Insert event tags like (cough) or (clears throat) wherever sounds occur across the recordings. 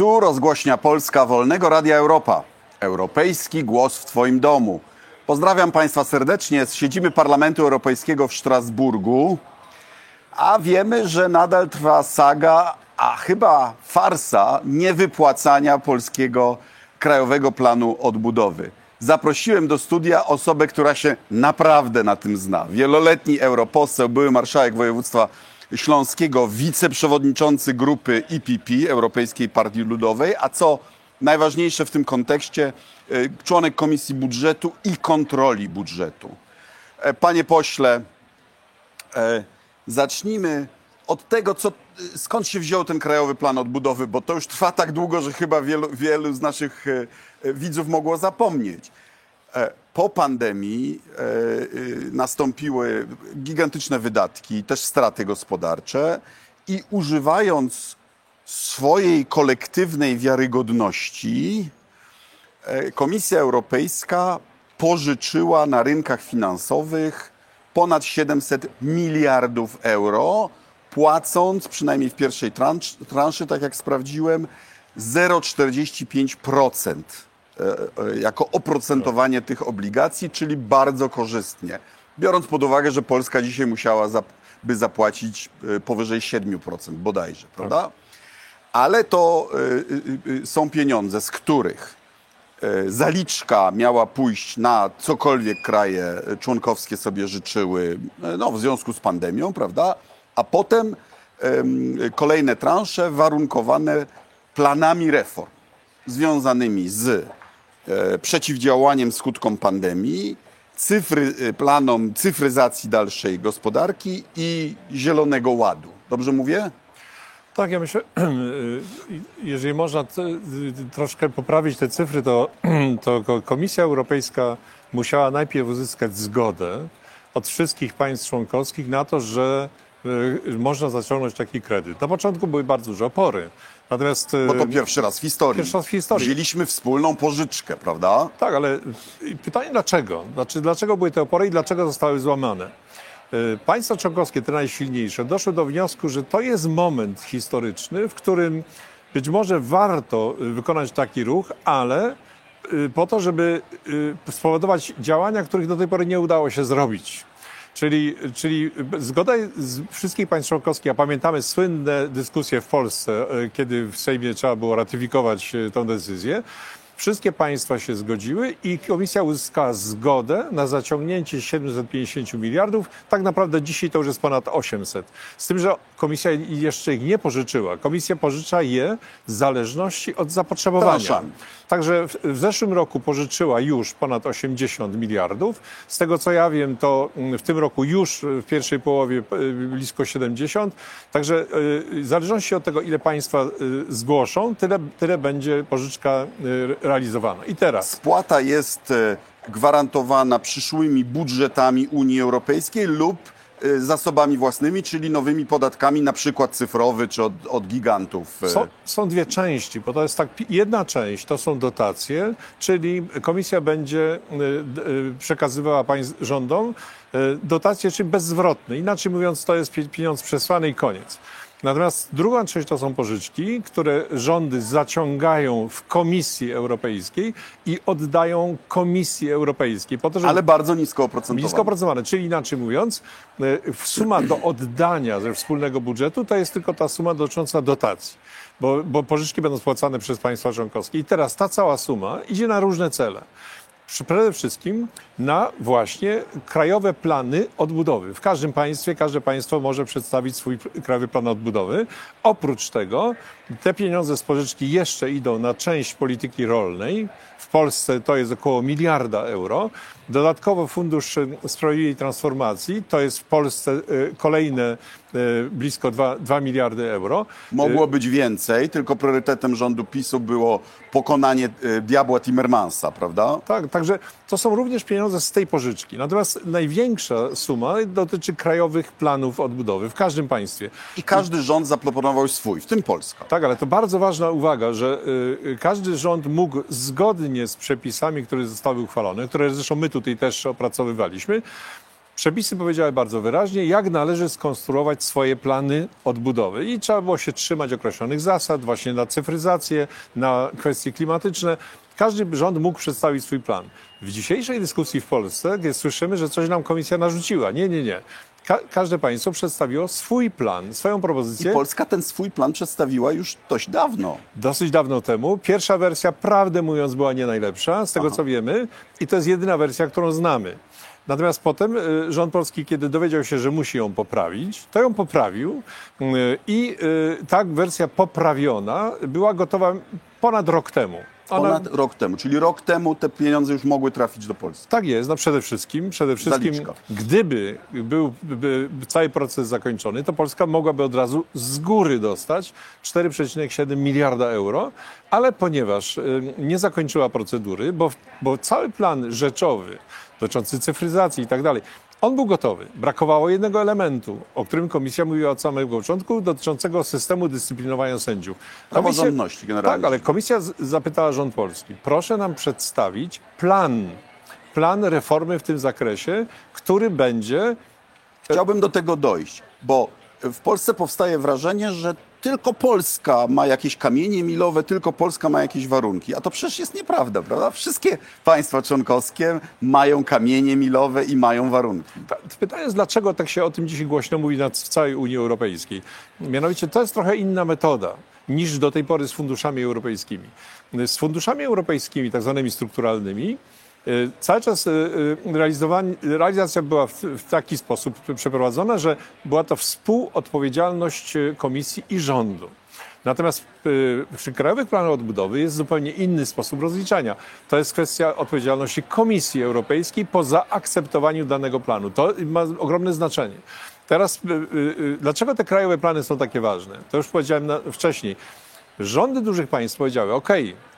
Tu rozgłośnia Polska Wolnego Radia Europa. Europejski głos w Twoim domu. Pozdrawiam Państwa serdecznie z siedziby Parlamentu Europejskiego w Strasburgu. A wiemy, że nadal trwa saga, a chyba farsa niewypłacania polskiego Krajowego Planu Odbudowy. Zaprosiłem do studia osobę, która się naprawdę na tym zna. Wieloletni europoseł, były marszałek województwa śląskiego, wiceprzewodniczący grupy EPP, Europejskiej Partii Ludowej, a co najważniejsze w tym kontekście, y, członek Komisji Budżetu i Kontroli Budżetu. E, Panie pośle, e, zacznijmy od tego, co, skąd się wziął ten Krajowy Plan Odbudowy, bo to już trwa tak długo, że chyba wielu, wielu z naszych e, e, widzów mogło zapomnieć. E, Po pandemii e, y, nastąpiły gigantyczne wydatki, też straty gospodarcze i używając swojej kolektywnej wiarygodności, e, Komisja Europejska pożyczyła na rynkach finansowych ponad 700 miliardów euro, płacąc przynajmniej w pierwszej transz, transzy, tak jak sprawdziłem, 0,45% e, e, jako oprocentowanie tych obligacji, czyli bardzo korzystnie. Biorąc pod uwagę, że Polska dzisiaj musiała zap- by zapłacić e, powyżej 7% bodajże, prawda? Ale to są pieniądze, z których zaliczka miała pójść na cokolwiek kraje członkowskie sobie życzyły, no, w związku z pandemią, prawda? A potem kolejne transze warunkowane planami reform związanymi z e, przeciwdziałaniem skutkom pandemii, cyfry, e, planom cyfryzacji dalszej gospodarki i Zielonego Ładu. Dobrze mówię? Tak, ja myślę, (clears throat) jeżeli można troszkę poprawić te cyfry, to, (clears throat) to ko- Komisja Europejska musiała najpierw uzyskać zgodę od wszystkich państw członkowskich na to, że można zaciągnąć taki kredyt. Na początku były bardzo duże opory. Natomiast y, Bo to pierwszy raz w historii. Pierwszy raz w historii. Wzięliśmy wspólną pożyczkę, prawda? Tak, ale y, pytanie dlaczego? Znaczy, dlaczego były te opory i dlaczego zostały złamane? Y, Państwa członkowskie, te najsilniejsze, doszły do wniosku, że to jest moment historyczny, w którym być może warto y, wykonać taki ruch, ale y, po to, żeby y, spowodować działania, których do tej pory nie udało się zrobić. Czyli, czyli zgoda z wszystkich państw członkowskich, a pamiętamy słynne dyskusje w Polsce, y, kiedy w Sejmie trzeba było ratyfikować y, tę decyzję. Wszystkie państwa się zgodziły i komisja uzyskała zgodę na zaciągnięcie 750 miliardów. Tak naprawdę dzisiaj to już jest ponad 800. Z tym, że komisja jeszcze ich nie pożyczyła. Komisja pożycza je w zależności od zapotrzebowania. Transzami. Także w, w zeszłym roku pożyczyła już ponad 80 miliardów. Z tego co ja wiem, to mm, w tym roku już w pierwszej połowie y, blisko 70. Także y, w zależności od tego, ile państwa y, zgłoszą, tyle, tyle będzie pożyczka realizowana. I teraz Spłata jest e, gwarantowana przyszłymi budżetami Unii Europejskiej lub e, zasobami własnymi, czyli nowymi podatkami, na przykład cyfrowy czy od, od gigantów. e, Są, są dwie części, bo to jest tak, jedna część to są dotacje, czyli komisja będzie przekazywała państw, rządom dotacje, czyli bezzwrotne. Inaczej mówiąc, to jest pie- pieniądz przesłany i koniec. Natomiast druga część to są pożyczki, które rządy zaciągają w Komisji Europejskiej i oddają Komisji Europejskiej po to, żeby Ale bardzo nisko oprocentowane. Nisko opracowane, czyli inaczej mówiąc, y, suma do oddania ze wspólnego budżetu to jest tylko ta suma dotycząca dotacji, bo, bo pożyczki będą spłacane przez państwa członkowskie. I teraz ta cała suma idzie na różne cele. Przede wszystkim na właśnie krajowe plany odbudowy. W każdym państwie, każde państwo może przedstawić swój krajowy plan odbudowy. Oprócz tego te pieniądze z pożyczki jeszcze idą na część polityki rolnej. W Polsce to jest około miliarda euro. Dodatkowo Fundusz y, Sprawiedliwej Transformacji to jest w Polsce y, kolejne y, blisko 2, 2 miliardy euro. Mogło być więcej, tylko priorytetem rządu PiSu było pokonanie diabła Timmermansa, prawda? Tak, także to są również pieniądze z tej pożyczki. Natomiast największa suma dotyczy krajowych planów odbudowy w każdym państwie. I każdy rząd zaproponował swój, w tym Polska. Tak, ale to bardzo ważna uwaga, że y, y, każdy rząd mógł zgodnie z przepisami, które zostały uchwalone, które zresztą my tutaj też opracowywaliśmy, Przepisy powiedziały bardzo wyraźnie, jak należy skonstruować swoje plany odbudowy. I trzeba było się trzymać określonych zasad, właśnie na cyfryzację, na kwestie klimatyczne. Każdy rząd mógł przedstawić swój plan. W dzisiejszej dyskusji w Polsce słyszymy, że coś nam komisja narzuciła. Nie, nie, nie. Ka każde państwo przedstawiło swój plan, swoją propozycję. Polska ten swój plan przedstawiła już dość dawno. Dosyć dawno temu. Pierwsza wersja, prawdę mówiąc, była nie najlepsza, z tego Aha. co wiemy, i to jest jedyna wersja, którą znamy. Natomiast potem y, rząd polski, kiedy dowiedział się, że musi ją poprawić, to ją poprawił y, i y, ta wersja poprawiona była gotowa ponad rok temu. Ona- Ponad rok temu, czyli rok temu te pieniądze już mogły trafić do Polski. Tak jest, no przede wszystkim, przede wszystkim Zaliczka. gdyby był by, cały proces zakończony, to Polska mogłaby od razu z góry dostać 4,7 miliarda euro, ale ponieważ y, nie zakończyła procedury, bo, bo cały plan rzeczowy dotyczący cyfryzacji i tak dalej, on był gotowy. Brakowało jednego elementu, o którym komisja mówiła od samego początku, dotyczącego systemu dyscyplinowania sędziów. Praworządności generalnie. Tak, ale komisja z- zapytała rząd polski, proszę nam przedstawić plan, plan reformy w tym zakresie, który będzie Chciałbym do tego dojść, bo w Polsce powstaje wrażenie, że tylko Polska ma jakieś kamienie milowe, tylko Polska ma jakieś warunki. A to przecież jest nieprawda, prawda? Wszystkie państwa członkowskie mają kamienie milowe i mają warunki. Ta- Pytanie jest, dlaczego tak się o tym dzisiaj głośno mówi w całej Unii Europejskiej. Mianowicie to jest trochę inna metoda niż do tej pory z funduszami europejskimi. Z funduszami europejskimi, tak zwanymi strukturalnymi, cały czas y, y, realizacja była w, taki sposób przeprowadzona, że była to współodpowiedzialność y, komisji i rządu. Natomiast y, przy Krajowych Planach Odbudowy jest zupełnie inny sposób rozliczania. To jest kwestia odpowiedzialności Komisji Europejskiej po zaakceptowaniu danego planu. To ma ogromne znaczenie. Teraz, y, y, y, dlaczego te krajowe plany są takie ważne? To już powiedziałem wcześniej. Rządy dużych państw powiedziały, OK,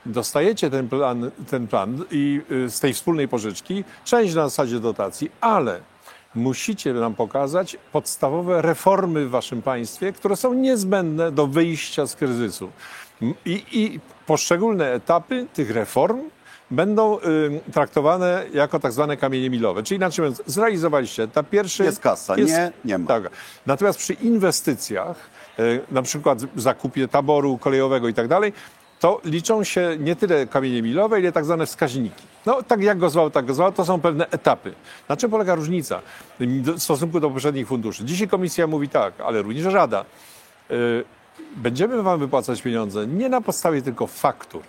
dostajecie ten plan, ten plan i y, z tej wspólnej pożyczki, część na zasadzie dotacji, ale musicie nam pokazać podstawowe reformy w waszym państwie, które są niezbędne do wyjścia z kryzysu. I, i poszczególne etapy tych reform będą y, traktowane jako tak zwane kamienie milowe. Czyli inaczej mówiąc, zrealizowaliście etap pierwszy. Jest kasa, nie, nie ma. Tak. Natomiast przy inwestycjach, na przykład zakupie taboru kolejowego i tak dalej, to liczą się nie tyle kamienie milowe, ile tak zwane wskaźniki. No tak jak go zwał, tak go zwał, to są pewne etapy. Na czym polega różnica w stosunku do poprzednich funduszy? Dzisiaj komisja mówi tak, ale również Rada. Y, Będziemy wam wypłacać pieniądze nie na podstawie tylko faktur,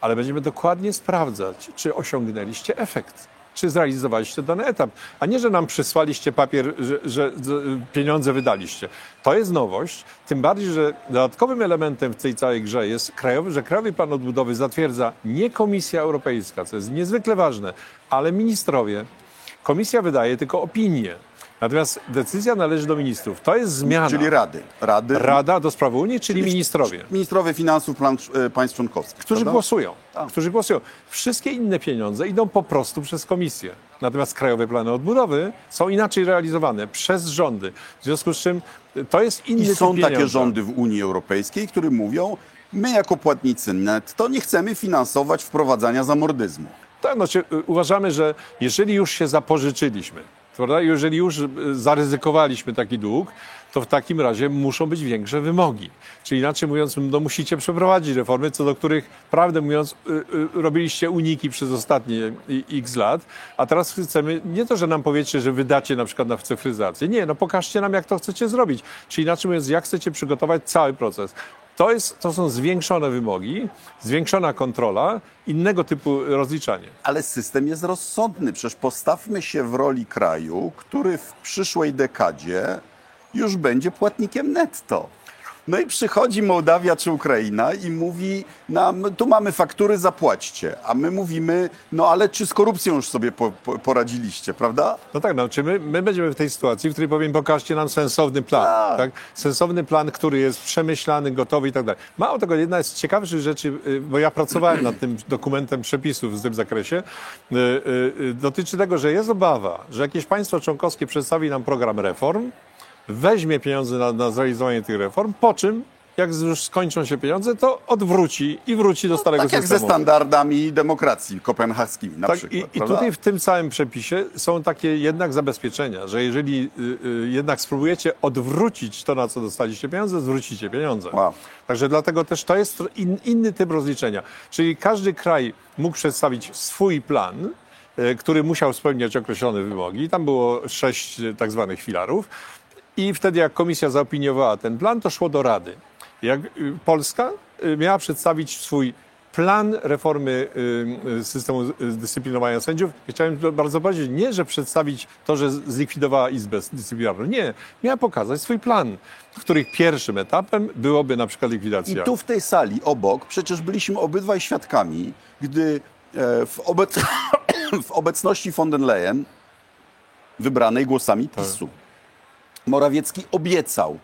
ale będziemy dokładnie sprawdzać, czy osiągnęliście efekt, czy zrealizowaliście dany etap, a nie, że nam przysłaliście papier, że, że z- pieniądze wydaliście. To jest nowość, tym bardziej, że dodatkowym elementem w tej całej grze jest krajowy, że Krajowy Plan Odbudowy zatwierdza nie Komisja Europejska, co jest niezwykle ważne, ale ministrowie. Komisja wydaje tylko opinię. Natomiast decyzja należy do ministrów. To jest zmiana. Czyli rady. Rady. Rada do spraw Unii, czyli ministrowie Ministrowie finansów plan, e, państw członkowskich. którzy prawda? głosują. Tak. Którzy głosują. Wszystkie inne pieniądze idą po prostu przez komisję. Natomiast krajowe plany odbudowy są inaczej realizowane przez rządy. W związku z czym y, to jest inny I są takie rządy w Unii Europejskiej, które mówią, my jako płatnicy netto nie chcemy finansować wprowadzania zamordyzmu. Tak, znaczy, y, uważamy, że jeżeli już się zapożyczyliśmy, prawda? jeżeli już y, zaryzykowaliśmy taki dług, to w takim razie muszą być większe wymogi. Czyli inaczej mówiąc, no musicie przeprowadzić reformy, co do których, prawdę mówiąc, y, y, robiliście uniki przez ostatnie x lat, a teraz chcemy nie to, że nam powiecie, że wydacie na przykład na cyfryzację. Nie, no pokażcie nam, jak to chcecie zrobić. Czyli inaczej mówiąc, jak chcecie przygotować cały proces. To, jest, to są zwiększone wymogi, zwiększona kontrola, innego typu rozliczanie. Ale system jest rozsądny. Przecież postawmy się w roli kraju, który w przyszłej dekadzie już będzie płatnikiem netto. No i przychodzi Mołdawia czy Ukraina i mówi nam, tu mamy faktury, zapłaćcie. A my mówimy, no ale czy z korupcją już sobie po, po, poradziliście, prawda? No tak, no, czy my, my będziemy w tej sytuacji, w której powiem, pokażcie nam sensowny plan. Tak. Tak. Sensowny plan, który jest przemyślany, gotowy i tak dalej. Mało tego, jedna z ciekawszych rzeczy, y, bo ja pracowałem nad tym (clears throat) dokumentem przepisów w tym zakresie, y, y, dotyczy tego, że jest obawa, że jakieś państwo członkowskie przedstawi nam program reform, weźmie pieniądze na, na zrealizowanie tych reform, po czym jak już skończą się pieniądze, to odwróci i wróci do starego Tak jak ze systemu. standardami demokracji kopenhaskimi na Tak, przykład. i, I tutaj w tym całym przepisie są takie jednak zabezpieczenia, że jeżeli y, y, jednak spróbujecie odwrócić to, na co dostaliście pieniądze, zwrócicie pieniądze. Wow. Także dlatego też to jest in, inny typ rozliczenia. Czyli każdy kraj mógł przedstawić swój plan, y, który musiał spełniać określone wymogi. Tam było sześć y, tak zwanych filarów. I wtedy, jak komisja zaopiniowała ten plan, to szło do Rady. Jak y, Polska y, miała przedstawić swój plan reformy y, systemu dyscyplinowania sędziów. I chciałem bardzo powiedzieć, nie, że przedstawić to, że zlikwidowała Izbę Dyscyplinarną. Nie, miała pokazać swój plan, w których pierwszym etapem byłoby na przykład I likwidacja. tu w tej sali obok przecież byliśmy obydwaj świadkami, gdy e, w, obec... (coughs) w obecności von der Leyen, wybranej głosami Tak. Morawiecki obiecał,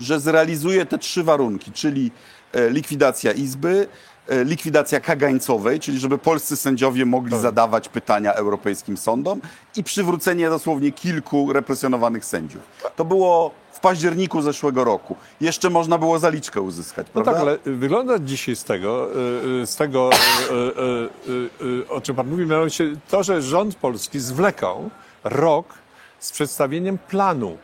że zrealizuje te trzy warunki, czyli e, likwidacja Izby, e, likwidacja kagańcowej, czyli żeby polscy sędziowie mogli Tak. zadawać pytania europejskim sądom i przywrócenie dosłownie kilku represjonowanych sędziów. To było w październiku zeszłego roku. Jeszcze można było zaliczkę uzyskać, No prawda? tak, ale wygląda dzisiaj z tego, y, z tego o czym pan mówi, mianowicie to, że rząd polski zwlekał rok z przedstawieniem planu.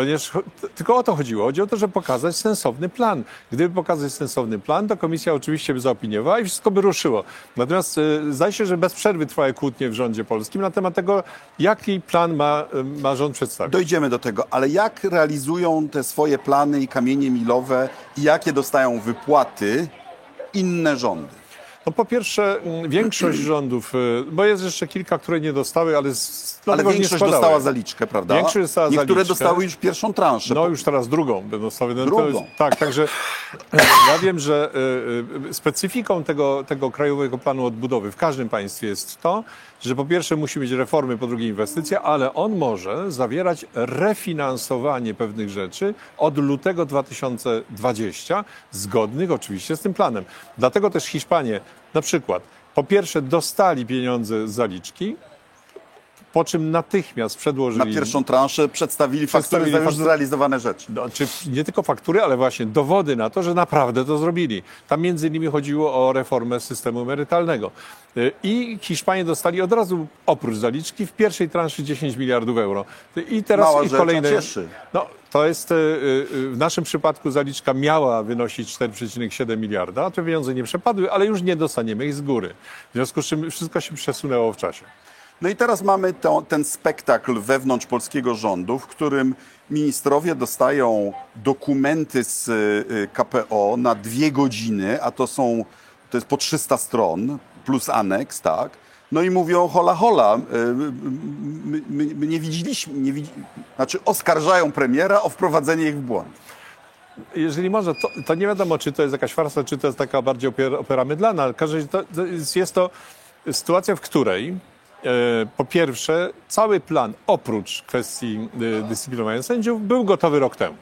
Ponieważ tylko o to chodziło. Chodzi o to, żeby pokazać sensowny plan. Gdyby pokazać sensowny plan, to komisja oczywiście by zaopiniowała i wszystko by ruszyło. Natomiast y, zdaje się, że bez przerwy trwały kłótnie w rządzie polskim na temat tego, jaki plan ma, y, ma rząd przedstawić. Dojdziemy do tego, ale jak realizują te swoje plany i kamienie milowe i jakie dostają wypłaty inne rządy? No po pierwsze, mm, większość rządów, y, bo jest jeszcze kilka, które nie dostały, ale, z, Ale nie większość składały. dostała zaliczkę, prawda? Większość dostała Niektóre zaliczkę. dostały już pierwszą transzę. No już teraz drugą będą stały. No, Drugą. tak, także ja wiem, że y, y, specyfiką tego, tego Krajowego Planu Odbudowy w każdym państwie jest to, że po pierwsze musi mieć reformy, po drugie inwestycje, ale on może zawierać refinansowanie pewnych rzeczy od lutego 2020, zgodnych oczywiście z tym planem. Dlatego też Hiszpanie na przykład po pierwsze dostali pieniądze z zaliczki, po czym natychmiast przedłożyli... Na pierwszą transzę przedstawili faktury za już faktury. zrealizowane rzeczy. No, czy nie tylko faktury, ale właśnie dowody na to, że naprawdę to zrobili. Tam między innymi chodziło o reformę systemu emerytalnego. Y, I Hiszpanie dostali od razu oprócz zaliczki w pierwszej transzy 10 miliardów euro. I teraz Mała i kolejne. cieszy. No, to jest y, y, w naszym przypadku zaliczka miała wynosić 4,7 miliarda, a te pieniądze nie przepadły, ale już nie dostaniemy ich z góry. W związku z czym wszystko się przesunęło w czasie. No i teraz mamy to, ten spektakl wewnątrz polskiego rządu, w którym ministrowie dostają dokumenty z y, KPO na dwie godziny, a to są, to jest po 300 stron, plus aneks, tak? No i mówią hola hola, y, my, my, my nie widzieliśmy, nie widzi... znaczy oskarżają premiera o wprowadzenie ich w błąd. Jeżeli może, to, to nie wiadomo, czy to jest jakaś farsa, czy to jest taka bardziej opera mydlana, ale jest, to sytuacja, w której po pierwsze cały plan oprócz kwestii e, dyscyplinowania sędziów był gotowy rok temu.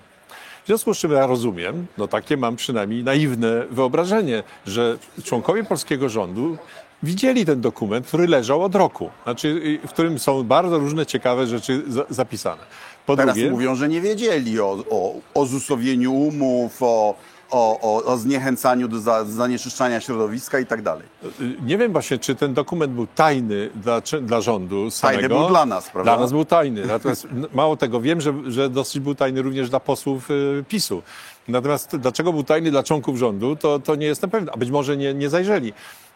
W związku z czym ja rozumiem, no takie mam przynajmniej naiwne wyobrażenie, że członkowie polskiego rządu widzieli ten dokument, który leżał od roku, znaczy, w którym są bardzo różne ciekawe rzeczy za, zapisane. Po Teraz drugie, mówią, że nie wiedzieli o, o, o zusowieniu umów, o, o, o, o zniechęcaniu do za, zanieczyszczania środowiska i tak dalej. Nie wiem właśnie, czy ten dokument był tajny dla, czy- dla rządu samego. Tajny był dla nas, prawda? Dla nas był tajny. Natomiast mało tego, wiem, że, że dosyć był tajny również dla posłów y, PiSu. Natomiast dlaczego był tajny dla członków rządu, to, to nie jestem pewien. A być może nie, nie zajrzeli.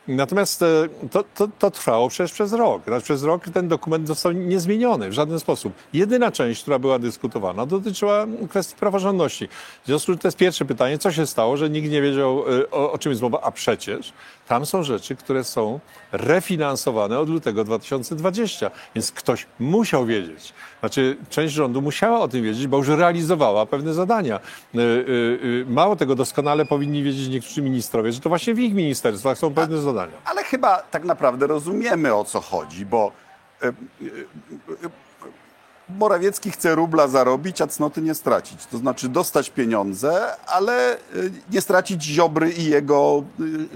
Natomiast e, to, to, to trwało przecież przez rok. Przez rok ten dokument został niezmieniony w żaden sposób. Jedyna część, która była dyskutowana, dotyczyła kwestii praworządności. W związku z czym to jest pierwsze pytanie, co się stało, że nikt nie wiedział, e, o, o czym jest mowa, a przecież tam są rzeczy, które są refinansowane od lutego 2020, więc ktoś musiał wiedzieć. Znaczy, część rządu musiała o tym wiedzieć, bo już realizowała pewne zadania. Y, y, y, Mało tego, doskonale powinni wiedzieć niektórzy ministrowie, że to właśnie w ich ministerstwach są pewne zadania. Ale chyba tak naprawdę rozumiemy o co chodzi, bo e, e, e, Morawiecki chce rubla zarobić, a cnoty nie stracić. To znaczy dostać pieniądze, ale e, nie stracić Ziobry i jego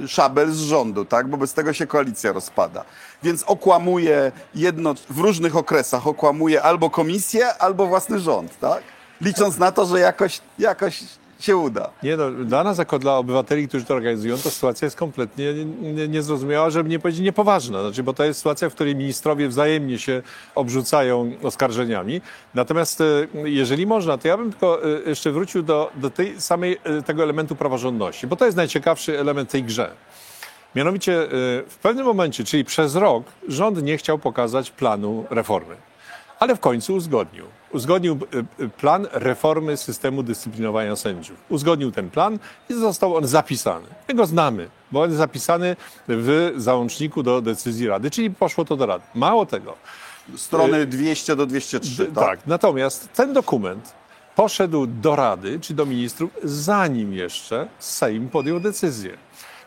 e, szabel z rządu, tak? bo bez tego się koalicja rozpada. Więc okłamuje jedno, w różnych okresach okłamuje albo komisję, albo własny rząd, tak? licząc na to, że jakoś, jakoś się uda. Nie no, dla nas jako dla obywateli, którzy to organizują, to sytuacja jest kompletnie nie- niezrozumiała, żeby nie powiedzieć niepoważna. Znaczy, bo to jest sytuacja, w której ministrowie wzajemnie się obrzucają oskarżeniami. Natomiast e, jeżeli można, to ja bym tylko e, jeszcze wrócił do, do tej samej, e, tego elementu praworządności, bo to jest najciekawszy element tej grze. Mianowicie w pewnym momencie, czyli przez rok, rząd nie chciał pokazać planu reformy, ale w końcu uzgodnił. Uzgodnił e, e, plan reformy systemu dyscyplinowania sędziów. Uzgodnił ten plan i został on zapisany. My go znamy, bo on jest zapisany w załączniku do decyzji Rady, czyli poszło to do Rady. Mało tego, Strony 200 do 203, tak? tak. Natomiast ten dokument poszedł do Rady czy do ministrów, zanim jeszcze Sejm podjął decyzję.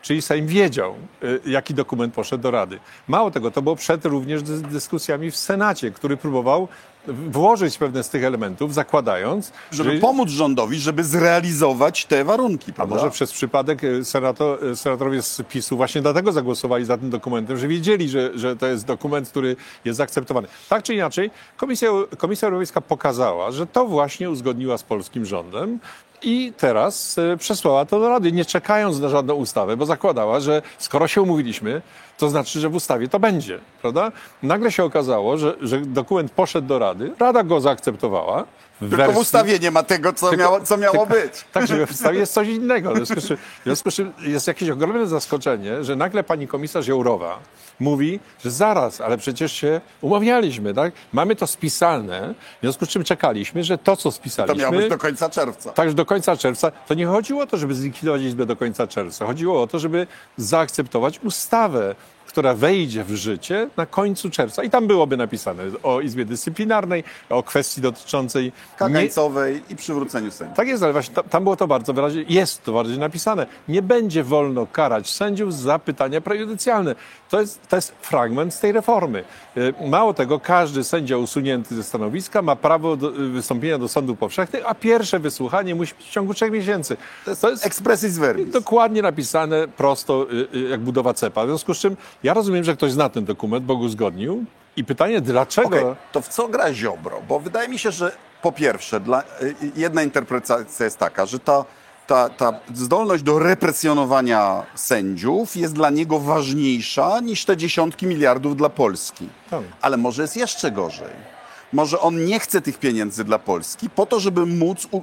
Czyli Sejm wiedział, y, jaki dokument poszedł do Rady. Mało tego, to było przed również dys- dyskusjami w Senacie, który próbował włożyć pewne z tych elementów, zakładając, Żeby że... pomóc rządowi, żeby zrealizować te warunki, A prawda? może przez przypadek y, senato, y, senatorowie z PiSu właśnie dlatego zagłosowali za tym dokumentem, że wiedzieli, że, że to jest dokument, który jest zaakceptowany. Tak czy inaczej, Komisja, Komisja Europejska pokazała, że to właśnie uzgodniła z polskim rządem. I teraz y, przesłała to do Rady, nie czekając na żadną ustawę, bo zakładała, że skoro się umówiliśmy, to znaczy, że w ustawie to będzie, prawda? Nagle się okazało, że, że dokument poszedł do Rady, Rada go zaakceptowała. w Tylko w wersji- ustawie nie ma tego, co, miało, co miało tylko- być. (laughs) tak, że w ustawie jest coś innego. W związku, z czym, w związku z czym jest jakieś ogromne zaskoczenie, że nagle pani komisarz Jourowa mówi, że zaraz, ale przecież się umawialiśmy, tak? Mamy to spisane, w związku z czym czekaliśmy, że to, co To spisaliśmy... miało być do końca czerwca. Także do końca czerwca. To nie chodziło o to, żeby zlikwidować Izbę do końca czerwca. Chodziło o to, żeby zaakceptować ustawę, która wejdzie w życie na końcu czerwca. I tam byłoby napisane o Izbie Dyscyplinarnej, o kwestii dotyczącej... nie- Kagańcowej i przywróceniu sędziów. tak jest, ale właśnie ta- tam było to bardzo wyraźnie, jest to bardziej napisane. Nie będzie wolno karać sędziów za pytania prejudycjalne. To jest, to jest fragment z tej reformy. Y, Mało tego, każdy sędzia usunięty ze stanowiska ma prawo do, y, wystąpienia do sądów powszechnych, a pierwsze wysłuchanie musi być w ciągu trzech miesięcy. To jest, Expressis verbis. dokładnie napisane prosto y, jak budowa cepa. W związku z czym ja rozumiem, że ktoś zna ten dokument, bo go uzgodnił. I pytanie, dlaczego... Okej, to w co gra Ziobro? Bo wydaje mi się, że po pierwsze, dla, y, jedna interpretacja jest taka, że ta, ta, ta zdolność do represjonowania sędziów jest dla niego ważniejsza niż te dziesiątki miliardów dla Polski. Tak. Ale może jest jeszcze gorzej. Może on nie chce tych pieniędzy dla Polski po to, żeby móc u, y,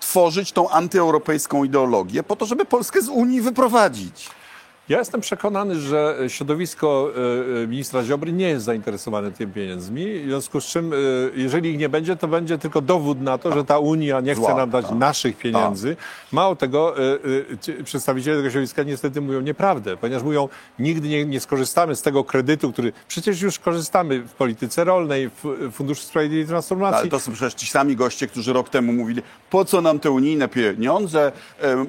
tworzyć tą antyeuropejską ideologię, po to, żeby Polskę z Unii wyprowadzić. Ja jestem przekonany, że środowisko e, e, ministra Ziobry nie jest zainteresowane tymi pieniędzmi, w związku z czym, e, jeżeli ich nie będzie, to będzie tylko dowód na to, że ta Unia nie chce nam dać tak. naszych pieniędzy. Mało tego, ci przedstawiciele tego środowiska niestety mówią nieprawdę, ponieważ mówią, nigdy nie, nie skorzystamy z tego kredytu, który przecież już korzystamy w polityce rolnej, w Funduszu Sprawiedliwej Transformacji. Ale to są przecież ci sami goście, którzy rok temu mówili, po co nam te unijne pieniądze,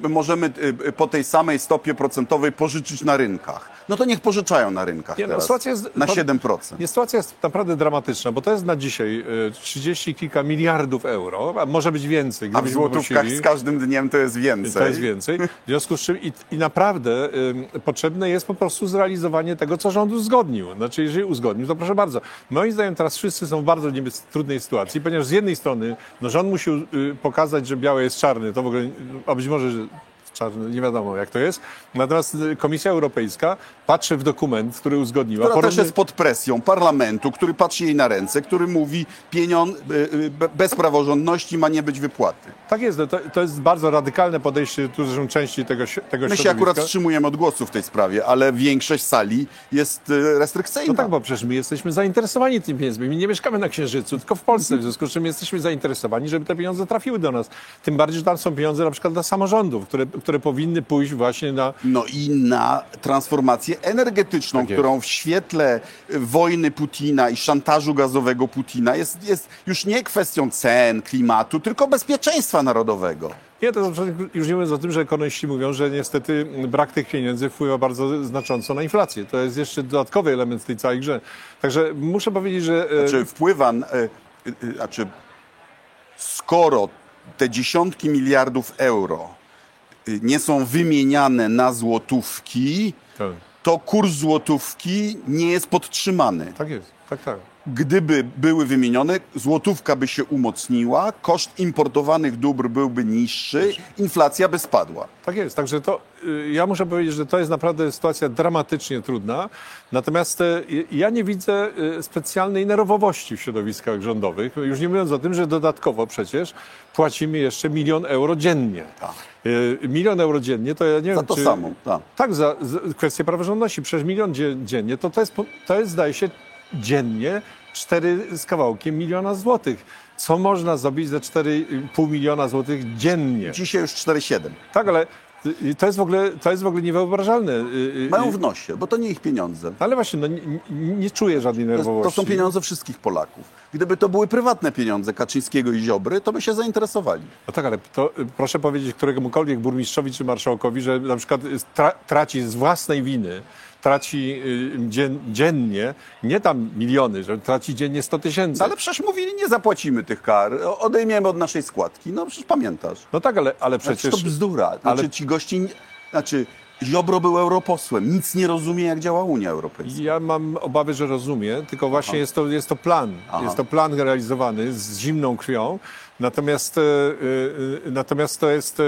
my możemy po tej samej stopie procentowej pożyczyć na rynkach. No to niech pożyczają na rynkach Nie, no, teraz, sytuacja jest- na to- 7%. Nie, sytuacja jest naprawdę dramatyczna, bo to jest na dzisiaj e, 30 kilka miliardów euro, a może być więcej. A w gdybyśmy złotówkach z każdym dniem to jest więcej. To jest więcej. W związku z czym i, i naprawdę ym, potrzebne jest po prostu zrealizowanie tego, co rząd uzgodnił. Znaczy, jeżeli uzgodnił, to proszę bardzo. Moim zdaniem teraz wszyscy są w bardzo niebez- trudnej sytuacji, ponieważ z jednej strony no, rząd musi y, pokazać, że białe jest czarny, to w ogóle, a być może, że czarny, nie wiadomo jak to jest. Natomiast y, Komisja Europejska patrzy w dokument, który uzgodniła. Która też Porówny- jest pod presją parlamentu, który patrzy jej na ręce, który mówi, pieniądz y, y, be- bez praworządności ma nie być wypłaty. Tak jest, to, to jest bardzo radykalne podejście tu zresztą części tego, tego My się akurat wstrzymujemy od głosu w tej sprawie, ale większość sali jest restrykcyjna. No tak, bo przecież my jesteśmy zainteresowani tymi pieniędzmi. My nie mieszkamy na Księżycu, tylko w Polsce. W związku z czym jesteśmy zainteresowani, żeby te pieniądze trafiły do nas. Tym bardziej, że tam są pieniądze na przykład dla samorządów, które, które powinny pójść właśnie na... No i na transformację energetyczną, Tak którą w świetle wojny Putina i szantażu gazowego Putina jest, jest już nie kwestią cen, klimatu, tylko bezpieczeństwa narodowego. Nie, to już nie mówiąc o tym, że ekonomiści mówią, że niestety brak tych pieniędzy wpływa bardzo znacząco na inflację. To jest jeszcze dodatkowy element tej całej grze. Także muszę powiedzieć, że... e, Czy wpływa, y, y, znaczy skoro te dziesiątki miliardów euro nie są wymieniane na złotówki, Tak, to kurs złotówki nie jest podtrzymany. tak jest, tak, tak. Gdyby były wymienione, złotówka by się umocniła, koszt importowanych dóbr byłby niższy, inflacja by spadła. Tak jest, także to y, ja muszę powiedzieć, że to jest naprawdę sytuacja dramatycznie trudna. Natomiast y, ja nie widzę y, specjalnej nerwowości w środowiskach rządowych. Już nie mówiąc o tym, że dodatkowo przecież płacimy jeszcze milion euro dziennie. Y, Milion euro dziennie to ja nie Za wiem, to czy... samo. Tak. Tak, za, za kwestię praworządności. Przecież milion dzie- dziennie to, to, jest, to jest, zdaje się, dziennie 4 z kawałkiem miliona złotych. Co można zrobić za 4,5 miliona złotych dziennie? Dzisiaj już 4,7. Tak, ale y, to jest w ogóle, to jest w ogóle niewyobrażalne. Y, y, Mają y, w nosie, bo to nie ich pieniądze. Ale właśnie, no, nie, nie- czuję żadnej nerwowości. to są pieniądze wszystkich Polaków. Gdyby to były prywatne pieniądze Kaczyńskiego i Ziobry, to by się zainteresowali. No tak, ale to, y, proszę powiedzieć któremukolwiek burmistrzowi czy marszałkowi, że na przykład y, tra, traci z własnej winy, traci y, dzien, dziennie, nie tam miliony, że traci dziennie 100 tysięcy. No ale przecież mówili, nie zapłacimy tych kar, odejmiemy od naszej składki. No przecież pamiętasz. No tak, ale, ale Przecież przecież... to bzdura. Znaczy ale- ci gości, znaczy Ziobro był europosłem, nic nie rozumie, jak działa Unia Europejska. Ja mam obawy, że rozumie, tylko właśnie jest to, jest to plan. Aha. Jest to plan realizowany z zimną krwią. Natomiast, e, e, e, natomiast to jest.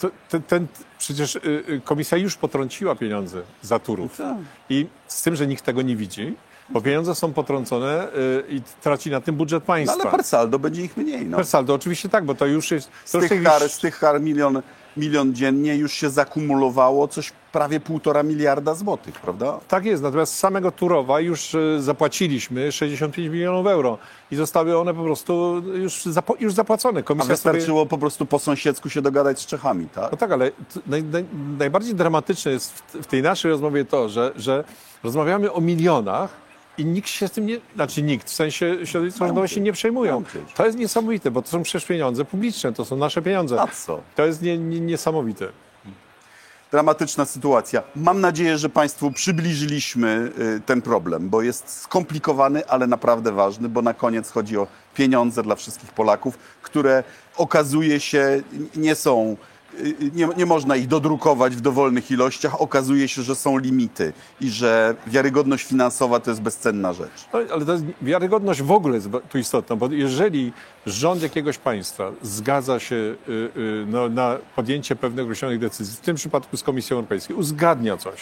to, ten, ten, przecież komisja już potrąciła pieniądze za turów. Tak. I z tym, że nikt tego nie widzi, bo pieniądze są potrącone i traci na tym budżet No państwa. ale per saldo będzie ich mniej. No. Per saldo oczywiście tak, bo to już jest. Z już tych kar, z tych kar milion, milion dziennie już się zakumulowało coś prawie półtora miliarda złotych, prawda? Tak jest, natomiast z samego Turowa już e, zapłaciliśmy 65 milionów euro i zostały one po prostu już, już zapłacone. A Komisja sobie... wystarczyło po prostu po sąsiedzku się dogadać z Czechami, tak? No tak, ale naj, naj, najbardziej dramatyczne jest w, w tej naszej rozmowie to, że, że rozmawiamy o milionach i nikt się z tym nie, znaczy nikt, w sensie środowiska rządowe się nie przejmują. To jest niesamowite, bo to są przecież pieniądze publiczne, to są nasze pieniądze. A co? To jest nie, nie, niesamowite. dramatyczna sytuacja. Mam nadzieję, że Państwu przybliżyliśmy y, ten problem, bo jest skomplikowany, ale naprawdę ważny, bo na koniec chodzi o pieniądze dla wszystkich Polaków, które okazuje się nie są, nie, nie można ich dodrukować w dowolnych ilościach. Okazuje się, że są limity i że wiarygodność finansowa to jest bezcenna rzecz. Ale wiarygodność w ogóle jest tu istotna, bo jeżeli rząd jakiegoś państwa zgadza się y, y, no, na podjęcie pewnych określonych decyzji, w tym przypadku z Komisją Europejską, uzgadnia coś,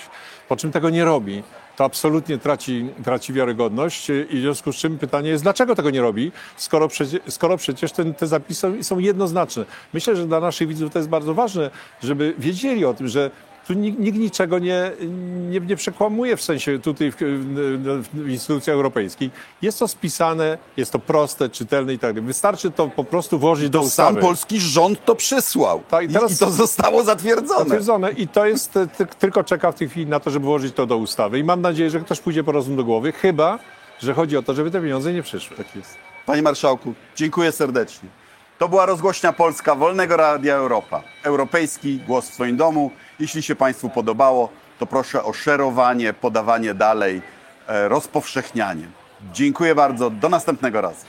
po czym tego nie robi, to absolutnie traci, traci wiarygodność i w związku z czym pytanie jest, dlaczego tego nie robi, skoro, przecie, skoro przecież ten, te zapisy są jednoznaczne. Myślę, że dla naszych widzów to jest bardzo ważne, żeby wiedzieli o tym, że tu nikt, nikt niczego nie, nie, nie przekłamuje w sensie tutaj w, w, w instytucjach europejskich. Jest to spisane, jest to proste, czytelne i tak dalej. Wystarczy to po prostu włożyć do ustawy. sam polski rząd to przysłał Tak, i teraz- i to zostało zatwierdzone. Potwierdzone. I to jest, e, ty, tylko czeka w tej chwili na to, żeby włożyć to do ustawy. I mam nadzieję, że ktoś pójdzie po rozum do głowy, chyba, że chodzi o to, żeby te pieniądze nie przyszły. Tak jest. Panie Marszałku, dziękuję serdecznie. To była rozgłośnia Polska Wolnego Radia Europa. Europejski głos w swoim domu. Jeśli się Państwu podobało, to proszę o szerowanie, podawanie dalej, e, rozpowszechnianie. Dziękuję bardzo. Do następnego razu.